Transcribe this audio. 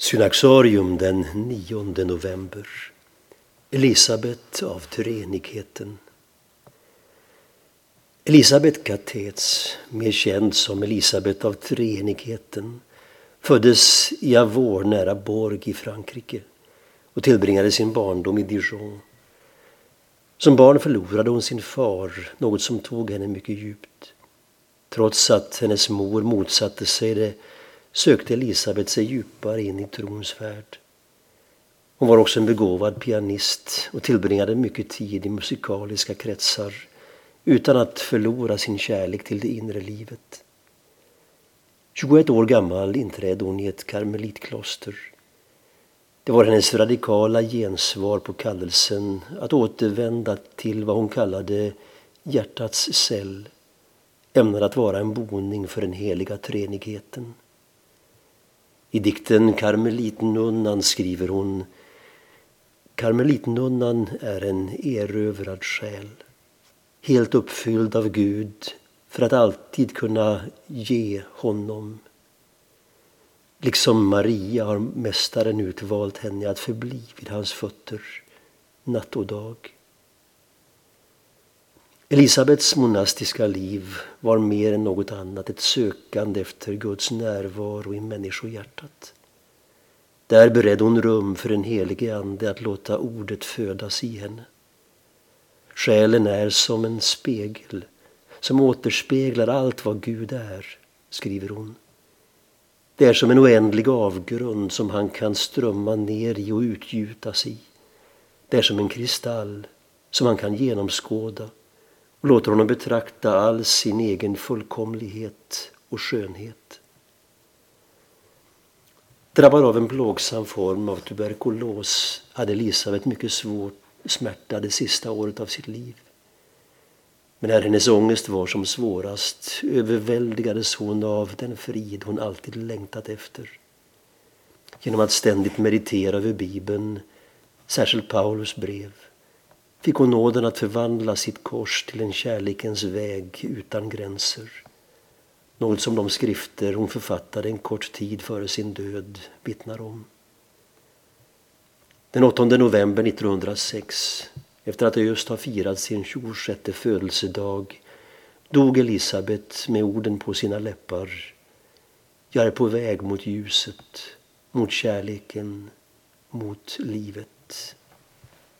Synaxarium den 9 november. Elisabet av treenigheten. Elisabet Katets, mer känd som Elisabet av treenigheten, föddes i Avor nära Borg i Frankrike och tillbringade sin barndom i Dijon. Som barn förlorade hon sin far, något som tog henne mycket djupt. Trots att hennes mor motsatte sig det sökte Elisabet sig djupare in i trons värld. Hon var också en begåvad pianist och tillbringade mycket tid i musikaliska kretsar utan att förlora sin kärlek till det inre livet. 21 år gammal inträdde hon i ett karmelitkloster. Det var hennes radikala gensvar på kallelsen att återvända till vad hon kallade hjärtats cell, ämnad att vara en boning för den heliga treenigheten. I dikten Karmelitnunnan skriver hon Karmelitnunnan är en erövrad själ, helt uppfylld av Gud för att alltid kunna ge honom. Liksom Maria har Mästaren utvalt henne att förbli vid hans fötter natt och dag. Elisabets monastiska liv var mer än något annat ett sökande efter Guds närvaro i människohjärtat. Där beredde hon rum för den helige Ande att låta ordet födas i henne. Själen är som en spegel som återspeglar allt vad Gud är, skriver hon. Det är som en oändlig avgrund som han kan strömma ner i och utgjutas i. Det är som en kristall som han kan genomskåda och låter honom betrakta all sin egen fullkomlighet och skönhet. Drabbad av en plågsam form av tuberkulos hade Elisabet mycket svårt smärta det sista året av sitt liv. Men när hennes ångest var som svårast överväldigades hon av den frid hon alltid längtat efter. Genom att ständigt meditera över Bibeln, särskilt Paulus brev, fick hon nåden att förvandla sitt kors till en kärlekens väg utan gränser. Något som de skrifter hon författade en kort tid före sin död vittnar om. Den 8 november 1906, efter att just ha firat sin 26 födelsedag, dog Elisabet med orden på sina läppar. Jag är på väg mot ljuset, mot kärleken, mot livet.